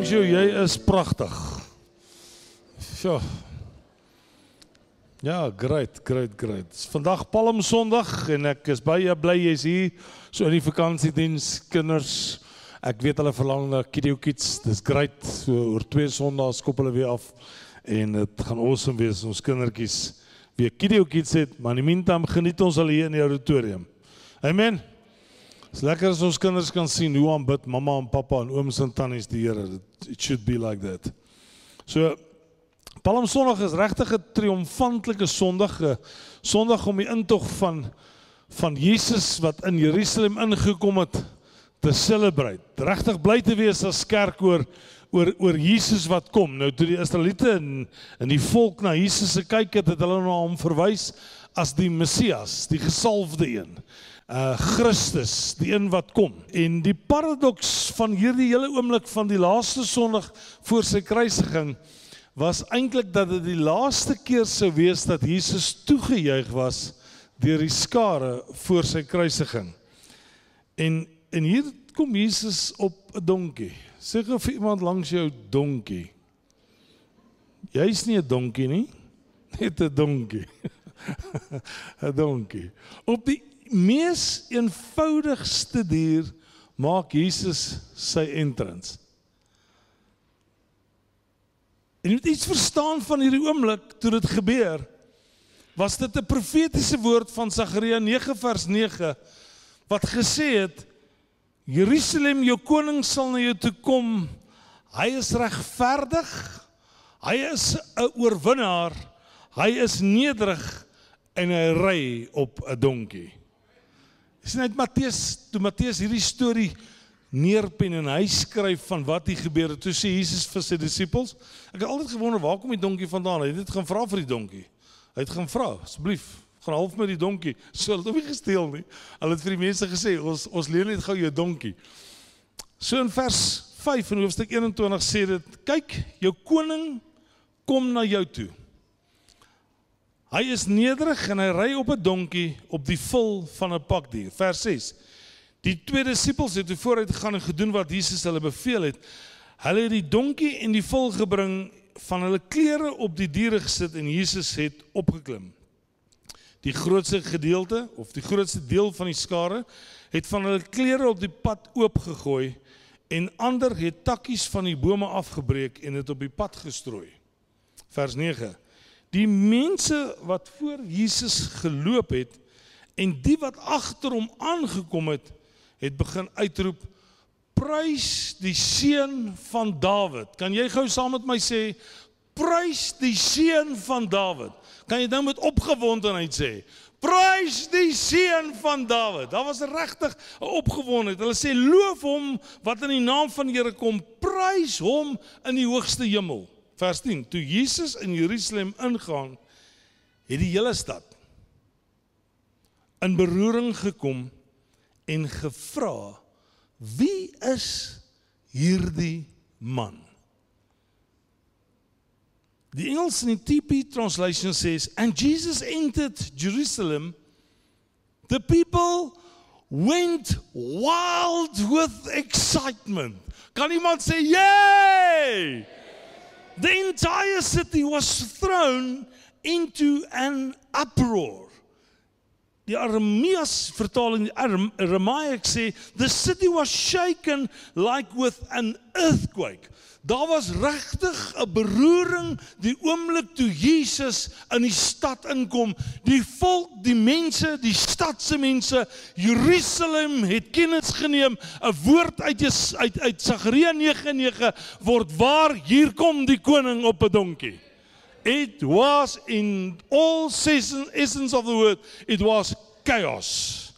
langs jou, jy is pragtig. So. Ja, great, great, great. Vandag Palm Sondag en ek is baie bly jy's hier. So in die vakansiediens kinders. Ek weet hulle verlang na Kidio Kids. Dis great. So oor twee Sondae skop hulle weer af en dit gaan awesome wees ons kindertjies weer Kidio Kids het, maar in die meantime geniet ons al hier in die auditorium. Amen. Dis lekker as ons kinders kan sien hoe aanbid mamma en pappa en ooms en tannies die Here. It should be like that. So Palm Sondag is regtig 'n triomfantelike Sondag, 'n Sondag om die intog van van Jesus wat in Jerusalem ingekom het te celebrate. Regtig bly te wees as kerk oor oor oor Jesus wat kom. Nou toe die Israeliete in in die volk na Jesus gekyk het, het hulle na hom verwys as die Messias, die gesalfde een. Uh Christus, die een wat kom. En die paradoks van hierdie hele oomblik van die laaste Sondag voor sy kruisiging was eintlik dat dit die laaste keer sou wees dat Jesus toegejuig was deur die skare voor sy kruisiging. En en hier kom Jesus op 'n donkie. Sê gou vir iemand langs jou donkie. Jy's nie 'n donkie nie, net 'n donkie. 'n Donkie. Op die mees eenvoudigste dier maak Jesus sy entrance. En jy moet iets verstaan van hierdie oomblik toe dit gebeur. Was dit 'n profetiese woord van Sagaria 9 vers 9 wat gesê het Jerusalem jou koning sal na jou toe kom. Hy is regverdig. Hy is 'n oorwinnaar. Hy is nederig en hy ry op 'n donkie. Dis net Matteus, toe Matteus hierdie storie neerpen en hy skryf van wat hier gebeur het. Toe sê Jesus vir sy disippels, ek het altyd gewonder waar kom die donkie vandaan? Hy het dit gaan vra vir die donkie. Hy het gaan vra, asseblief, gaan half met die donkie. So hulle het hom nie gesteel nie. Hulle het vir die mense gesê, ons ons leen net gou jou donkie. So in vers 5 in hoofstuk 21 sê dit, kyk, jou koning kom na jou toe. Hy is nederig en hy ry op 'n donkie op die vul van 'n pakdier. Vers 6. Die twee disippels het vooruit gegaan en gedoen wat Jesus hulle beveel het. Hulle het die donkie en die vul gebring, van hulle klere op die diere gesit en Jesus het opgeklim. Die grootste gedeelte of die grootste deel van die skare het van hulle klere op die pad oopgegooi en ander het takkies van die bome afgebreek en dit op die pad gestrooi. Vers 9. Die mense wat voor Jesus geloop het en die wat agter hom aangekom het, het begin uitroep: "Prys die seun van Dawid." Kan jy gou saam met my sê: "Prys die seun van Dawid." Kan jy nou met opgewondenheid sê: "Prys die seun van Dawid." Daar was regtig 'n opgewondenheid. Hulle sê: "Loof hom wat in die naam van die Here kom. Prys hom in die hoogste hemel." Vers 10: Toe Jesus in Jerusalem ingaan, het die hele stad in beroering gekom en gevra: "Wie is hierdie man?" Die Engels in die TP translation says, "And Jesus entered Jerusalem, the people went wild with excitement." Kan iemand sê, "Yay!" The entire city was thrown into an uproar. Die Aramees vertaling die Aramaic sê the city was shaken like with an earthquake. Daar was regtig 'n beroering die oomblik toe Jesus in die stad inkom. Die volk, die mense, die stad se mense, Jerusalem het kennis geneem. 'n Woord uit uit uit Sagaria 9:9 word waar hier kom die koning op 'n donkie. It was in all season essence of the word, it was chaos.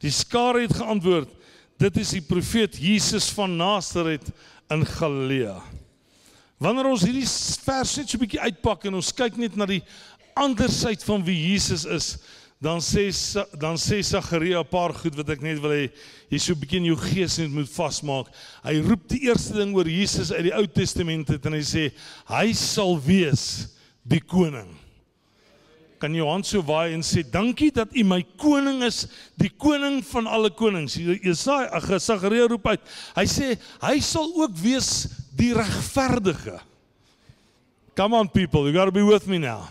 Die skare het geantwoord, dit is die profeet Jesus van Nasaret in Galilea. Wanneer ons hierdie vers net so 'n bietjie uitpak en ons kyk net na die ander syde van wie Jesus is, dan sê dan sê Sagaria 'n paar goed wat ek net wil hê jy so 'n bietjie in jou gees net moet vasmaak. Hy roep die eerste ding oor Jesus uit die Ou Testament uit en hy sê hy sal wees die koning. Kan jy hand so waai en sê dankie dat u my koning is, die koning van alle konings. Jesaja, Sagaria roep uit. Hy sê hy sal ook wees die regverdige. Come on people, you got to be with me now.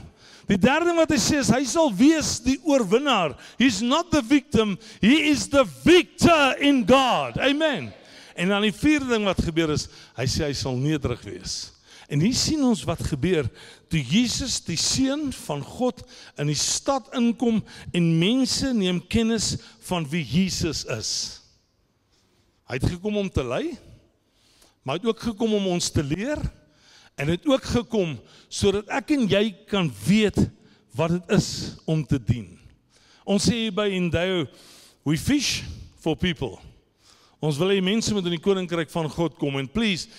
Die derde wat hy sê is hy sal wees die oorwinnaar. He's not the victim, he is the victor in God. Amen. En dan die vierde ding wat gebeur is, hy sê hy sal nederig wees. En hier sien ons wat gebeur toe Jesus die seun van God in die stad inkom en mense neem kennis van wie Jesus is. Hy het gekom om te lei, maar hy het ook gekom om ons te leer en het ook gekom sodat ek en jy kan weet wat dit is om te dien. Ons sê by Indeo, we fish for people. Ons wil hê mense moet in die koninkryk van God kom en please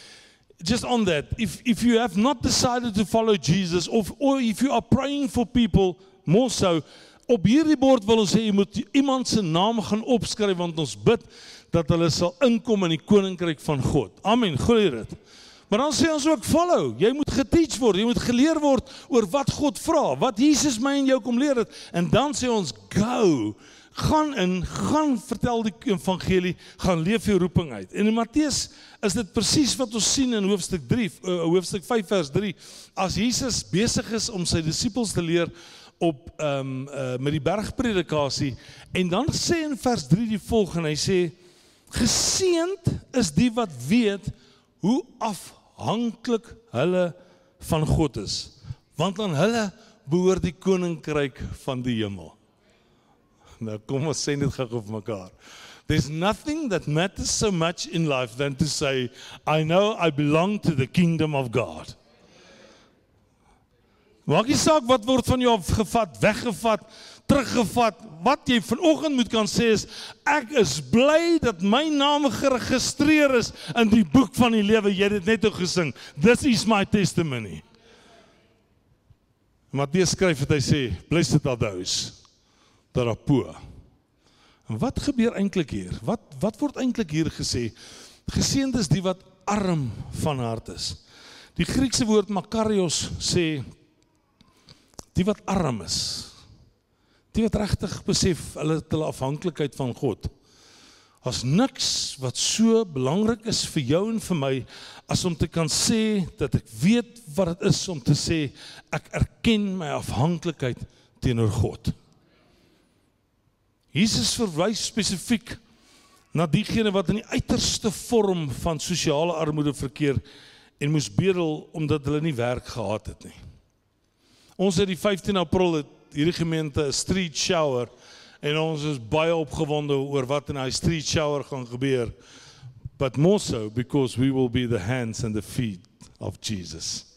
just on that, if, if you have not decided to follow Jesus, or, or if you are praying for people, more so, op hierdie bord wil ons sê jy moet iemand se naam gaan opskryf want ons bid dat hulle sal inkom in die koninkryk van God. Amen. Glo dit. Maar dan sê ons ook follow. Jy moet geteach word, jy moet geleer word oor wat God vra, wat Jesus my en jou kom leer het. En dan sê ons go gaan in, gaan vertel die evangelie, gaan leef jou roeping uit. En in Matteus is dit presies wat ons sien in hoofstuk 3, uh, eh, hoofstuk 5 vers 3, as Jesus besig is om sy disippels te leer op ehm um, uh, met die bergpredikasie en dan sê in vers 3 die volgende, hy sê geseend is die wat weet hoe afhanklik hulle van God is, want aan hulle behoort die koninkryk van die hemel. Nou kom ons sê dit gou vir mekaar. There's nothing that matters so much in life than to say I know I belong to the kingdom of God. Maak nie saak wat word van jou gevat, weggevat, teruggevat. Wat jy vanoggend moet kan sê is ek is bly dat my naam geregistreer is in die boek van die lewe. Jy het dit net ook gesing. This is my testimony. Matteus skryf dit hy sê, blessed are those poe. En wat gebeur eintlik hier? Wat wat word eintlik hier gesê? Geseënd is die wat arm van hart is. Die Griekse woord makarios sê die wat arm is. Die wat regtig besef hulle het hulle afhanklikheid van God. As niks wat so belangrik is vir jou en vir my as om te kan sê dat ek weet wat dit is om te sê ek erken my afhanklikheid teenoor God. Jesus verwys spesifiek na diegene wat in die uiterste vorm van sosiale armoede verkeer en moes bedel omdat hulle nie werk gehad het nie. Ons het die 15 April het hierdie gemeente 'n street shower en ons is baie opgewonde oor wat in daai street shower gaan gebeur. But more so because we will be the hands and the feet of Jesus.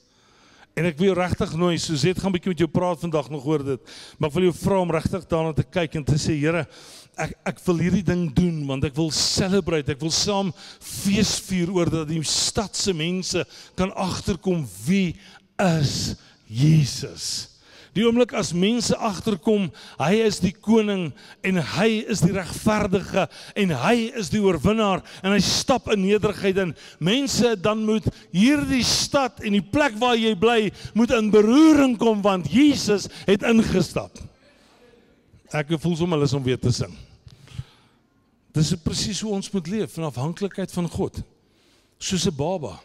En ek wil regtig nooi, Suzet gaan 'n bietjie met jou praat vandag nog oor dit. Maar ek wil jou vra om regtig daarna te kyk en te sê, Here, ek ek wil hierdie ding doen want ek wil celebrate, ek wil saam feesvier oor dat die stad se mense kan agterkom wie is Jesus. Die oomblik as mense agterkom, hy is die koning en hy is die regverdige en hy is die oorwinnaar en hy stap in nederigheid in. Mense dan moet hierdie stad en die plek waar jy bly moet in beroering kom want Jesus het ingestap. Ek voel sommer hulle is om weer te sing. Dis presies hoe ons moet leef in afhanklikheid van God. Soos 'n baba.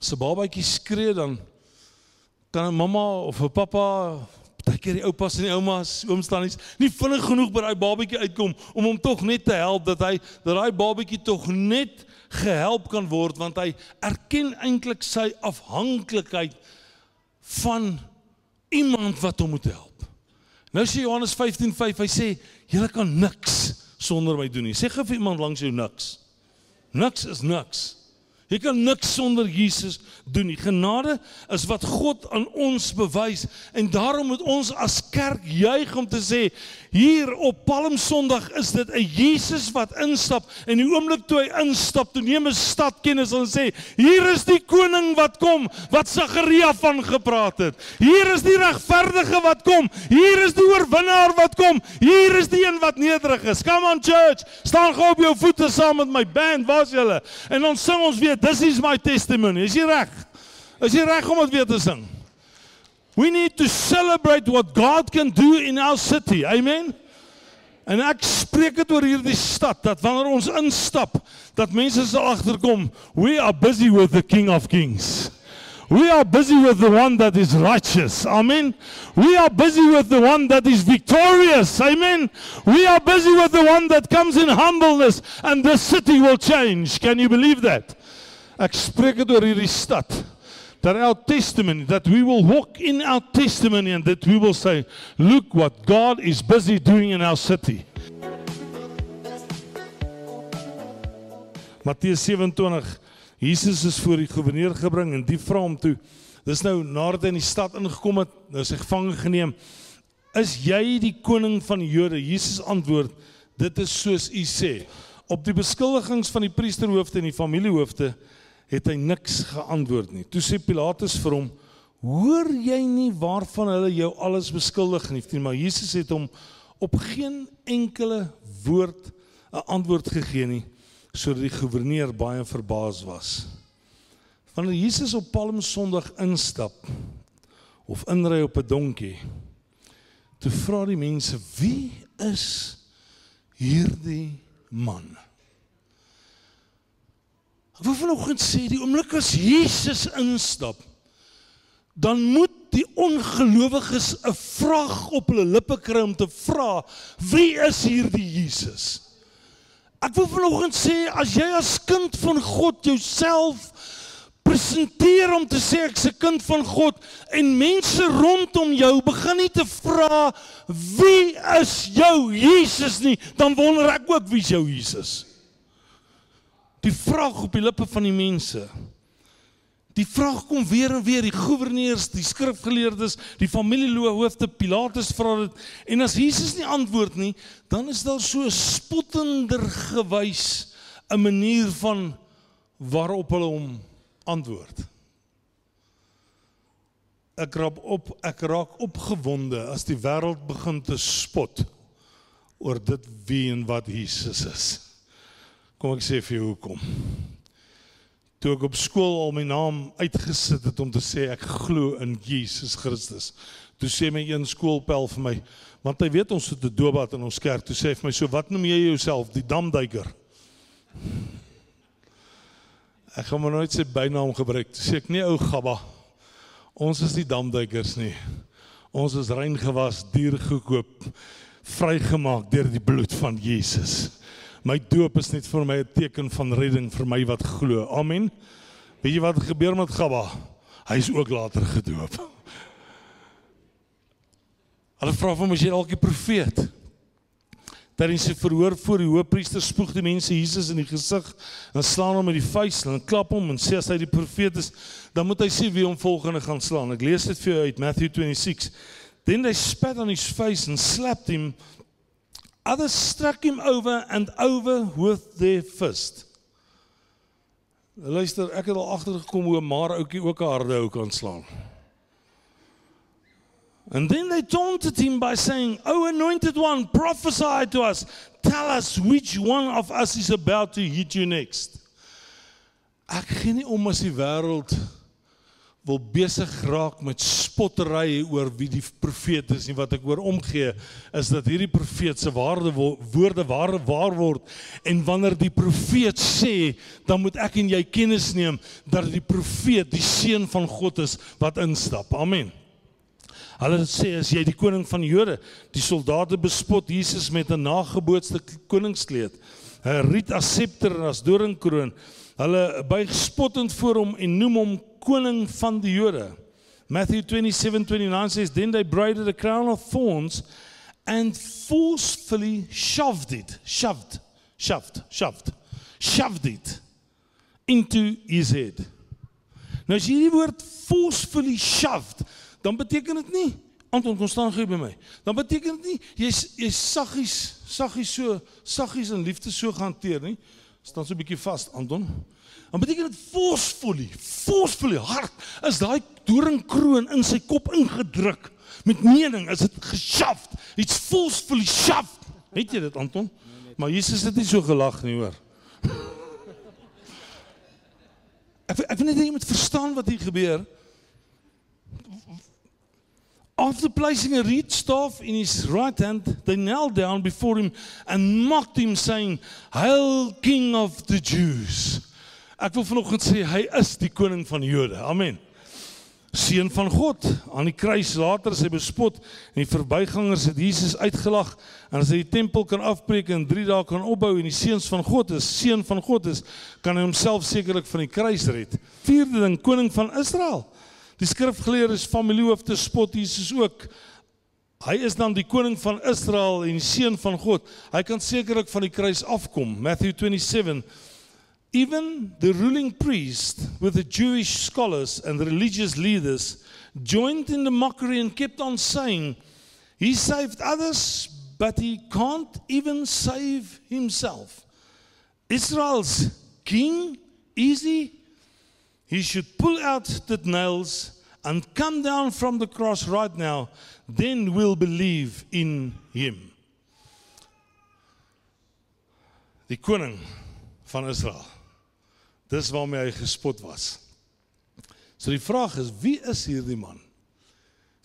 As 'n babatjie skree dan kan 'n mamma of 'n pappa, baie keer die oupas en die oumas, ooms tannies, nie vinnig genoeg by daai babatjie uitkom om hom tog net te help dat hy dat daai babatjie tog net gehelp kan word want hy erken eintlik sy afhanklikheid van iemand wat hom moet help. Nou sê Johannes 15:5, hy sê julle kan niks sonder my doen nie. Sê vir iemand langs jou niks. Niks is niks. Jy kan niks sonder Jesus doen nie. Genade is wat God aan ons bewys en daarom moet ons as kerk juig om te sê hier op Palm Sondag is dit 'n Jesus wat instap en die oomblik toe hy instap, toe neem 'n stad kennis en sê hier is die koning wat kom wat Sagaria van gepraat het. Hier is die regverdige wat kom. Hier is die oorwinnaar wat kom. Hier is die een wat nederig is. Come on church, staan gou op jou voete saam met my band, waar's julle? En ons sing ons weer this is my testimony. Is jy reg? Is jy reg om dit weer te sing? We need to celebrate what God can do in our city. Amen. En ek spreek dit oor hierdie stad dat wanneer ons instap, dat mense sal agterkom, we are busy with the King of Kings. We are busy with the one that is righteous. Amen. We are busy with the one that is victorious. Amen. We are busy with the one that comes in humbleness and the city will change. Can you believe that? Ek spreek dit oor hierdie stad. That our testimony, that we will walk in our testimony and that we will say, look what God is busy doing in our city. Matteus 27 Jesus is voor die goewerneur gebring en die vra hom toe. Dis nou nadat hy in die stad ingekom het, nou sy gevange geneem. Is jy die koning van die Jode? Jesus antwoord: Dit is soos u sê. Op die beskuldigings van die priesterhoofde en die familiehoofde het hy niks geantwoord nie. Toe sê Pilatus vir hom: "Hoor jy nie waarvan hulle jou alles beskuldig nie?" Maar Jesus het hom op geen enkele woord 'n antwoord gegee nie sodat die goewerneur baie verbaas was. Wanneer Jesus op Palm Sondag instap of inry op 'n donkie, toe vra die mense: "Wie is hierdie man?" Ek wil vanoggend sê die oomblik as Jesus instap, dan moet die ongelowiges 'n vraag op hulle lippe kry om te vra: "Wie is hierdie Jesus?" Ek wil vanoggend sê as jy as kind van God jouself presenteer om te sê ek's 'n kind van God en mense rondom jou begin nie te vra wie is jou Jesus nie, dan wonder ek ook wie is jou Jesus. Die vraag op die lippe van die mense Die vraag kom weer en weer, die goewerneurs, die skrifgeleerdes, die familiehoofde, Pilatus vra dit en as Jesus nie antwoord nie, dan is daar so spottender gewys 'n manier van waarop hulle hom antwoord. Ek raak op, ek raak opgewonde as die wêreld begin te spot oor dit wie en wat Jesus is. Kom ek sê vir jou hoekom? toe ek op skool al my naam uitgesit het om te sê ek glo in Jesus Christus. Toe sê my een skoolpel vir my, want hy weet ons het 'n doopbad in ons kerk. Toe sê hy vir my so, "Wat noem jy jouself? Die damduiker?" Ek gaan maar nooit sy bynaam gebruik. Toe sê ek, "Nee ou Gabba. Ons is die damduikers nie. Ons is rein gewas, duur gekoop, vrygemaak deur die bloed van Jesus." My doop is net vir my 'n teken van redding vir my wat glo. Amen. Weet jy wat gebeur met Gabba? Hy is ook later gedoop. Hulle vra hom as jy dalk 'n profeet. Is 'n verhoor voor die hoofpriester spoeg die mense Jesus in die gesig en slaan hom met die vuis en klap hom en sê as hy die profeet is, dan moet hy sê wie hom volgende gaan slaan. Ek lees dit vir jou uit Matthew 26. Then they spat on his face and slapped him Others struck him over and over with their fist. Luister, ek het al agtergekom hoe maar ouetjie ook 'n harde ou kan slaan. And then they taunted him by saying, "O anointed one, prophesy to us. Tell us which one of us is about to hit you next." Ek gee nie om as die wêreld wil besig raak met spottery oor wie die profeet is en wat ek oor omgee is dat hierdie profeet se waarde woorde ware waar word en wanneer die profeet sê dan moet ek en jy kennis neem dat die profeet die seun van God is wat instap. Amen. Hulle sê as jy die koning van die Jode, die soldate bespot Jesus met 'n nagebootste koningskleed, 'n riet as septer en as doringkroon. Hulle buig spottend voor hom en noem hom koning van die Jode. Matthew 27:29 says then they braided a crown of thorns and forcefully shoved it, shoved, shoved, shoved, shoved it into his head. Nou as jy die woord forcefully shoved, dan beteken dit nie Anton kon staan gee by my. Dan beteken dit nie jy's jy's saggies, saggies so, saggies in liefde so gehanteer nie. Staan so 'n bietjie vas, Anton. Dan beteken dit forcefully, forcefully hard is daai doringkroon in sy kop ingedruk met mening, is dit geshaft. It's forcefully shaft. Weet jy dit Anton? Maar Jesus het nie so gelag nie, hoor. Ek ek weet net jy moet verstaan wat hier gebeur. After placing a reed staff in his right hand, they knelt down before him and mocked him, saying, Hail, King of the Jews. Ek wil vanoggend sê hy is die koning van die Jode. Amen. Seun van God aan die kruis later sy bespot en die verbygangers het Jesus uitgelag en as hy die tempel kan afbreek en 3 dae kan opbou en die seuns van God is seun van God is kan hy homself sekerlik van die kruis red. Vierde ding koning van Israel. Die skrifgeleerdes familiehoofde spot Jesus ook. Hy is dan die koning van Israel en die seun van God. Hy kan sekerlik van die kruis afkom. Matthew 27 Even the ruling priest with the Jewish scholars and the religious leaders joined in the mockery and kept on saying, He saved others, but he can't even save himself. Israel's king, easy, he should pull out the nails and come down from the cross right now, then we'll believe in him. Die koning van Israel. Dis waarmee hy gespot was. So die vraag is, wie is hierdie man?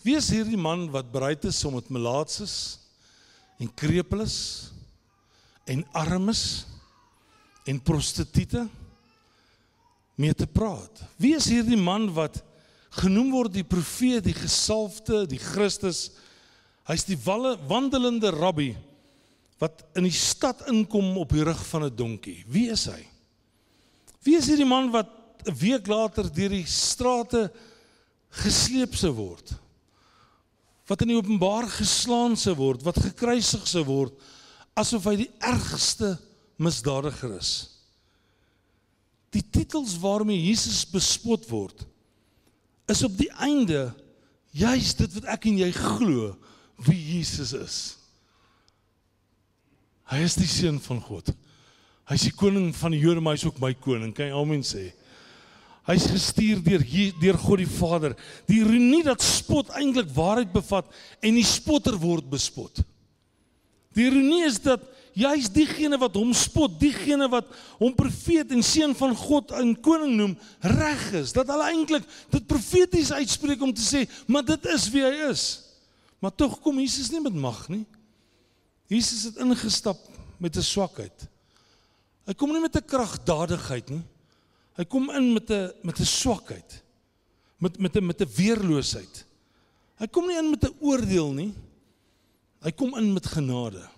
Wie is hierdie man wat bereid is om met melaatses en krepeles en armes en prostituie mee te praat? Wie is hierdie man wat genoem word die profeet, die gesalfde, die Christus? Hy's die walle, wandelende rabbi wat in die stad inkom op die rug van 'n donkie. Wie is hy? Wie is hierdie man wat 'n week later deur die strate gesleep sou word? Wat in die openbaar geslaan sou word, wat gekruisig sou word asof hy die ergste misdadiger is. Die titels waarmee Jesus bespot word is op die einde juis dit wat ek en jy glo wie Jesus is. Hy is die seun van God. Hy's die koning van die Jode, maar hy's ook my koning. Kan amen sê? Hy's gestuur deur deur God die Vader. Die ironie dat spot eintlik waarheid bevat en die spotter word bespot. Die ironie is dat jy's diegene wat hom spot, diegene wat hom profeet en seun van God en koning noem, reg is. Dat hulle eintlik dit profeties uitspreek om te sê, maar dit is wie hy is. Maar tog kom Jesus nie met mag nie. Jesus het ingestap met 'n swakheid. Hy kom nie met 'n kragdadigheid nie. Hy kom in met 'n met 'n swakheid. Met met 'n met 'n weerloosheid. Hy kom nie in met 'n oordeel nie. Hy kom in met genade.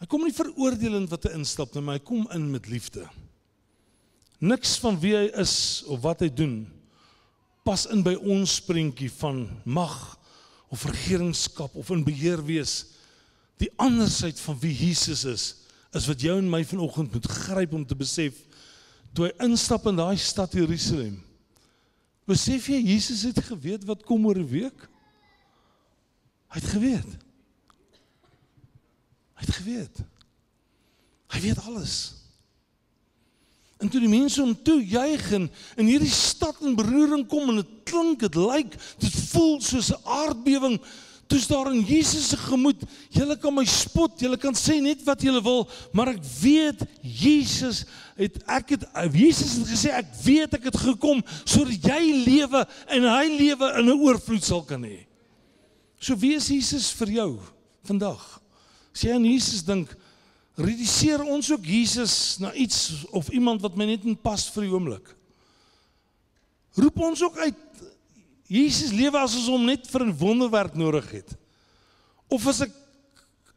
Hy kom nie veroordelend wat hy instap nie, maar hy kom in met liefde. Niks van wie hy is of wat hy doen pas in by ons prentjie van mag of regeringskap of in beheer wees. Die andersheid van wie Jesus is is wat jou en my vanoggend moet gryp om te besef toe hy instap in daai stad Jerusalem. Besef jy Jesus het geweet wat kom oor 'n week? Hy het geweet. Hy het geweet. Hy weet alles. En toe die mense hom toe juig en in hierdie stad in beroering kom en dit klink, dit lyk, dit voel soos 'n aardbewing toets daar in Jesus se gemoed. Julle kan my spot, julle kan sê net wat julle wil, maar ek weet Jesus het ek het Jesus het gesê ek weet ek het gekom sodat jy lewe en hy lewe in 'n oorvloed sal kan hê. So wie is Jesus vir jou vandag? As jy aan Jesus dink, reduseer ons ook Jesus na iets of iemand wat my net in pas vir die oomblik. Roep ons ook uit Jesus lewe as ons hom net vir 'n wonderwerk nodig het. Of as ek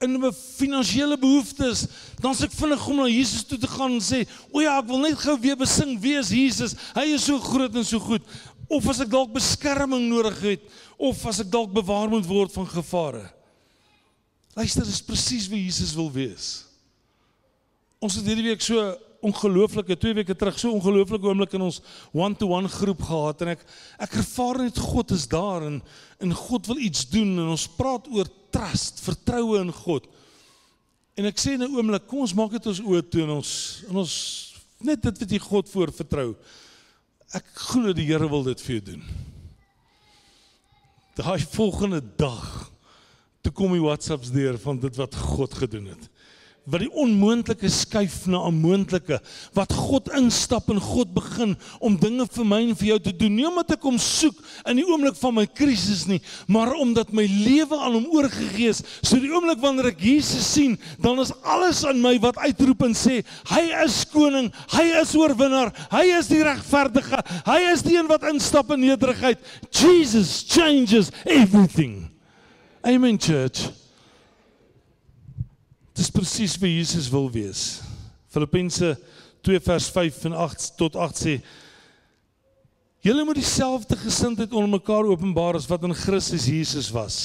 in 'n finansiële behoeftes, dan s'ek vinnig om na Jesus toe te gaan en sê, "O ja, ek wil net gou weer besing wie is Jesus? Hy is so groot en so goed." Of as ek dalk beskerming nodig het, of as ek dalk bewaar moet word van gevare. Luister, dis presies wie Jesus wil wees. Ons het hierdie week so ongelooflike 2 weke terug so ongelooflike oomblik in ons one-to-one -one groep gehad en ek ek ervaar net God is daar en en God wil iets doen en ons praat oor trust, vertroue in God. En ek sê in 'n oomblik, kom ons maak dit ons oë toe en ons en ons net dit wat jy God voor vertrou. Ek glo die Here wil dit vir jou doen. Daai volgende dag toe kom die WhatsApps deur van dit wat God gedoen het. wat die onmoontlike skuif na 'n moontlike. Wat God instap en God begin om dinge vir my en vir jou te doen. Nie omdat ek hom soek in die oomblik van my krisis nie maar omdat my lewe aan hom oorgegee is. So die oomblik wanneer ek Jesus sien dan is alles aan my wat uitroep en sê hy is koning hy is oorwinnaar hy is die regverdige hy is die een wat instap in nederigheid. Jesus changes everything amen church Dis presies wie Jesus wil wees. Filippense 2 vers 5 en 8 tot 8 sê Julle moet dieselfde gesindheid onder mekaar openbaar as wat in Christus Jesus was.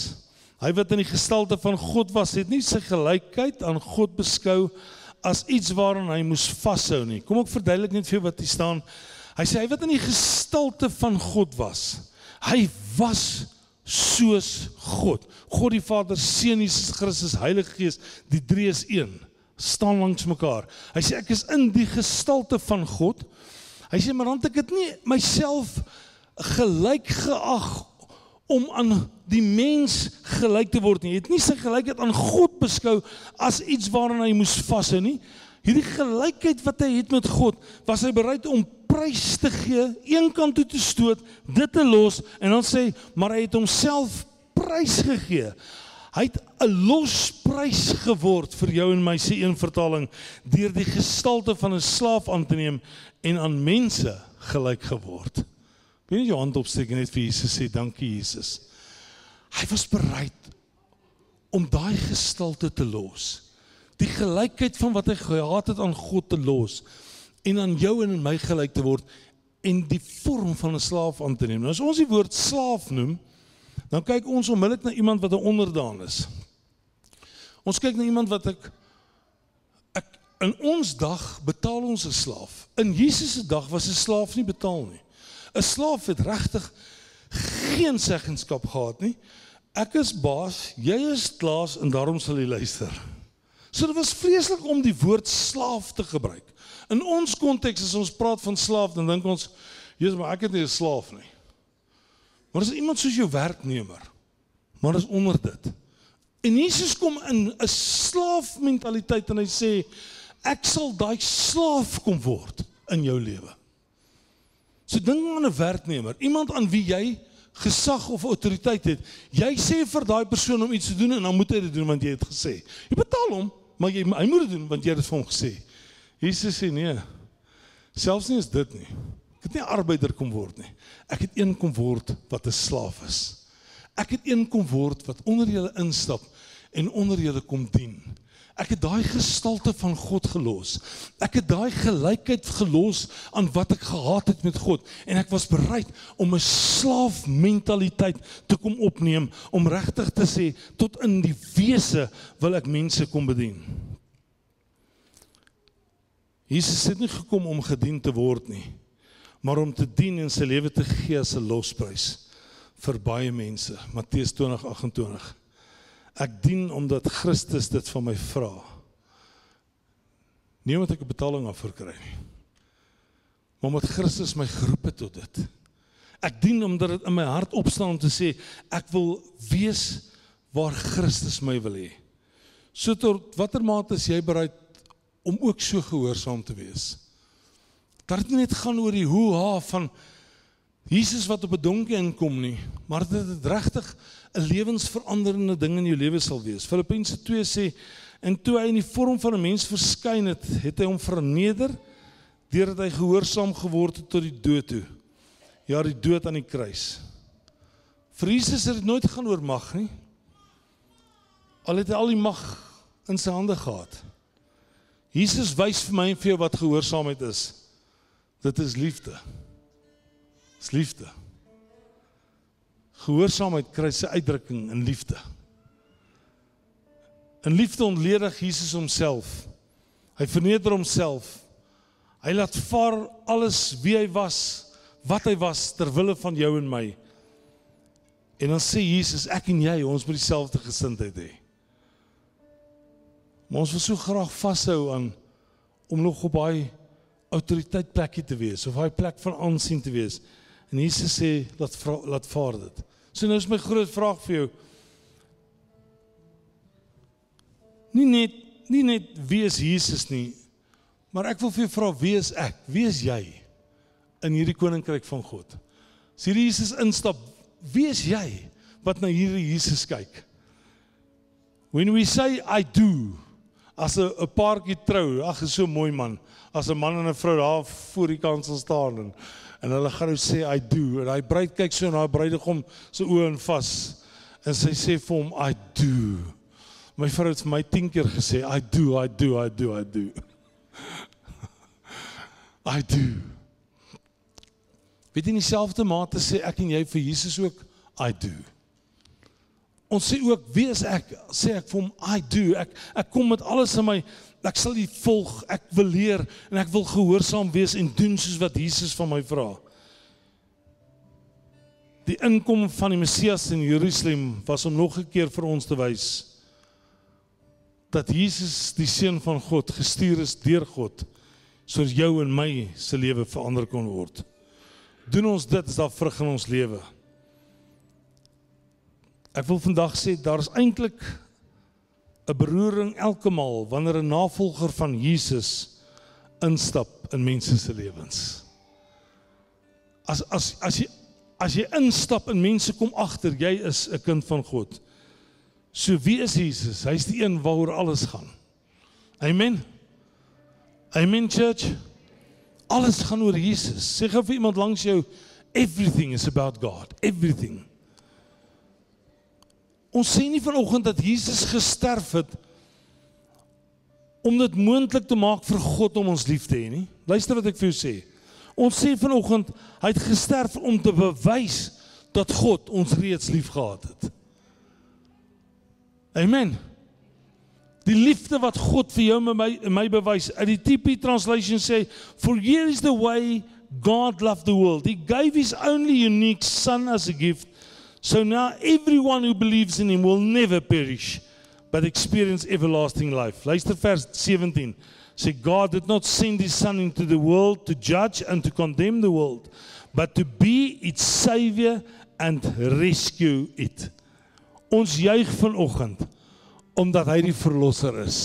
Hy wat in die gestalte van God was, het nie sy gelykheid aan God beskou as iets waaraan hy moes vashou nie. Kom ek verduidelik net vir jou wat hier staan. Hy sê hy wat in die gestalte van God was. Hy was soos God. God die Vader, Seun Jesus Christus, Heilige Gees, die drie is een, staan langs mekaar. Hy sê ek is in die gestalte van God. Hy sê maar dan het ek dit nie myself gelyk geag om aan die mens gelyk te word nie. Hy het nie sy gelykheid aan God beskou as iets waaraan hy moes vashou nie. Hierdie gelykheid wat hy het met God, was hy bereid om prys te gee, een kant toe te stoot, dit te los en dan sê, maar hy het homself prys gegee. Hy het 'n losprys geword vir jou en my sê een vertaling deur die gestalte van 'n slaaf aan te neem en aan mense gelyk geword. Wie jou hand opsteek net vir Jesus sê dankie Jesus. Hy was bereid om daai gestalte te los. Die gelykheid van wat hy gehad het aan God te los en aan jou en aan my gelyk te word en die vorm van 'n slaaf aan te neem. Nou as ons die woord slaaf noem, dan kyk ons onmiddellik na iemand wat 'n onderdaan is. Ons kyk na iemand wat ek ek in ons dag betaal ons 'n slaaf. In Jesus se dag was 'n slaaf nie betaal nie. 'n Slaaf het regtig geen seggenskap gehad nie. Ek is baas, jy is klaas en daarom sal jy luister. So dit was vreeslik om die woord slaaf te gebruik. In ons konteks as ons praat van slaaf, dan dink ons, Jesus, maar ek het nie 'n slaaf nie. Maar as iemand soos jou werknemer, maar is onder dit. En Jesus kom in 'n slaafmentaliteit en hy sê, ek sal daai slaaf kom word in jou lewe. So dink aan 'n werknemer, iemand aan wie jy gesag of autoriteit het. Jy sê vir daai persoon om iets te doen en dan moet hy dit doen want jy het gesê. Jy betaal hom, maar jy hy moet dit doen want jy het dit vir hom gesê. Jesus sê nee. Selfs nie is dit nie. Ek het nie arbeider kom word nie. Ek het een kom word wat 'n slaaf is. Ek het een kom word wat onder julle instap en onder julle kom dien. Ek het daai gestalte van God gelos. Ek het daai gelykheid gelos aan wat ek gehad het met God en ek was bereid om 'n slaafmentaliteit te kom opneem om regtig te sê tot in die wese wil ek mense kom bedien. Jesus het nie gekom om gedien te word nie, maar om te dien en sy lewe te gee as 'n losprys vir baie mense. Matteus 20:28. Ek dien omdat Christus dit van my vra. Nie omdat ek 'n betaling af verkry nie. Maar omdat Christus my geroep het tot dit. Ek dien omdat dit in my hart opstaan om te sê ek wil wees waar Christus my wil hê. So tot watter mate is jy bereid om ook so gehoorsaam te wees. Dat dit nie net gaan oor die hoe ha van Jesus wat op 'n donkie inkom nie, maar dit regtig 'n lewensveranderende ding in jou lewe sal wees. Filippense 2 sê en toe hy in die vorm van 'n mens verskyn het, het hy hom verneder deurdat hy gehoorsaam geword het tot die dood toe. Ja, die dood aan die kruis. Vir Jesus het dit nooit gaan oor mag nie. Al het hy al die mag in sy hande gehad. Jesus wys vir my en vir jou wat gehoorsaamheid is. Dit is liefde. Dis liefde. Gehoorsaamheid kry sy uitdrukking in liefde. In liefde ontledig Jesus homself. Hy verneder homself. Hy laat vaar alles wie hy was, wat hy was ter wille van jou en my. En dan sê Jesus, ek en jy, ons moet dieselfde gesindheid hê. Maar ons wil so graag vashou aan om nog op daai autoriteit plekkie te wees of daai plek van aansien te wees. En Jesus sê laat vra, laat vaar dit. So nou is my groot vraag vir jou. Nie net nie net wie is Jesus nie, maar ek wil vir jou vra wie is ek? Wie is jy in hierdie koninkryk van God? As hierdie Jesus instap, wie is jy wat na hierdie Jesus kyk? When we say I do as 'n paartjie trou, ag is so mooi man, as 'n man en 'n vrou daar voor die kansel staan en en hulle gaan nou sê I do en hy bruid kyk so na haar bruidegom se oë en vas en sy sê vir hom I do. My vrou het vir my 10 keer gesê I do, I do, I do, I do. I do. Weet jy in dieselfde mate sê ek en jy vir Jesus ook I do. Ons sê ook wie is ek? Sê ek vir hom I do. Ek ek kom met alles in my ek sal U volg. Ek wil leer en ek wil gehoorsaam wees en doen soos wat Jesus van my vra. Die inkom van die Messias in Jerusalem was om nog 'n keer vir ons te wys dat Jesus die seun van God gestuur is deur God sodat jou en my se lewe verander kon word. Doen ons dit is daar vrug in ons lewe. Ek wil vandag sê daar's eintlik 'n beroering elke maal wanneer 'n navolger van Jesus instap in mense se lewens. As as as jy as jy instap en mense kom agter jy is 'n kind van God. So wie is Jesus? Hy's die een waaroor alles gaan. Amen. Amen church. Alles gaan oor Jesus. Sê gou vir iemand langs jou everything is about God. Everything. Ons sê nie vanoggend dat Jesus gesterf het om dit moontlik te maak vir God om ons lief te hê nie. Luister wat ek vir jou sê. Ons sê vanoggend hy het gesterf om te bewys dat God ons reeds liefgehad het. Amen. Die liefde wat God vir jou en my my bewys. Uit die TP translation sê for here is the way God loved the world. He gave his only unique son as a gift. So now everyone who believes in him will never perish but experience everlasting life. Luister vers 17. Say God did not send his son into the world to judge and to condemn the world, but to be its savior and rescue it. Ons juig vanoggend omdat hy die verlosser is.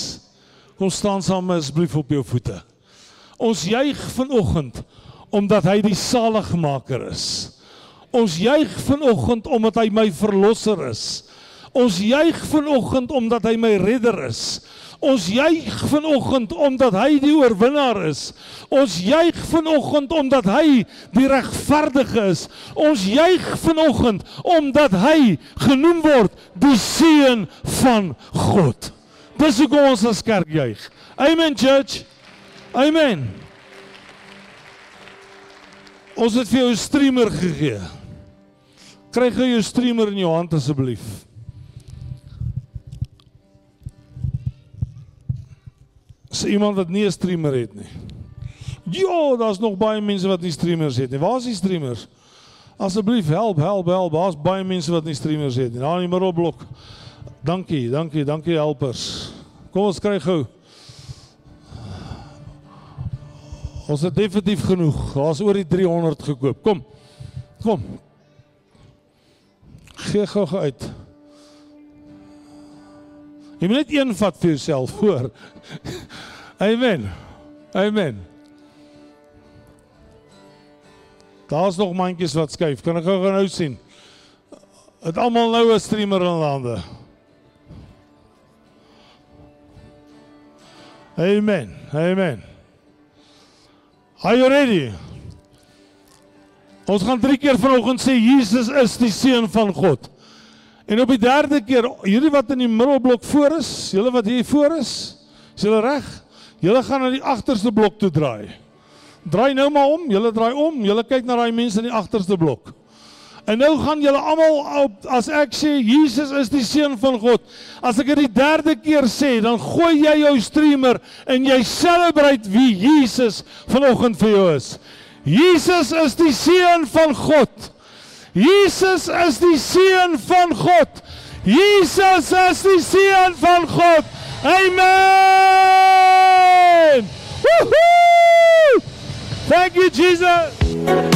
Kom staan saam asseblief op jou voete. Ons juig vanoggend omdat hy die saligmaker is. Ons juig vanoggend omdat hy my verlosser is. Ons juig vanoggend omdat hy my redder is. Ons juig vanoggend omdat hy die oorwinnaar is. Ons juig vanoggend omdat hy die regverdige is. Ons juig vanoggend omdat hy genoem word die seun van God. Dis hoekom ons as kerk juig. Amen church. Amen. Ons het vir jou 'n streamer gegee. Kry gou jou streamer in jou hand asseblief. Is iemand wat nie 'n streamer het nie? Ja, daar's nog baie mense wat nie streamers het nie. Waar is die streamers? Asseblief help, help, help. Daar's baie mense wat nie streamers het nie. Daar in die middelblok. Dankie, dankie, dankie helpers. Kom ons kry gou. Ons het definitief genoeg. Daar's oor die 300 gekoop. Kom. Kom. Gee gou uit. Jy moet net een vat vir jouself, hoor. Amen. Amen. Daar's nog mandjies wat skuif. Kan ek gou nou sien? Het almal nou 'n streamer in hande. Amen. Amen. Are you ready? Ons gaan drie keer vanoggend sê Jesus is die seun van God. En op die derde keer, julle wat in die middelblok voor is, julle wat hier voor is, is julle reg? Julle gaan na die agterste blok toe draai. Draai nou maar om, julle draai om, julle kyk na daai mense in die agterste blok. En nou gaan julle almal op as ek sê Jesus is die seun van God. As ek dit die derde keer sê, dan gooi jy jou streamer en jy celebrate wie Jesus vanoggend vir jou is. Jesus is die seun van God. Jesus is die seun van God. Jesus is die seun van God. Amen. Woohoo! Thank you Jesus.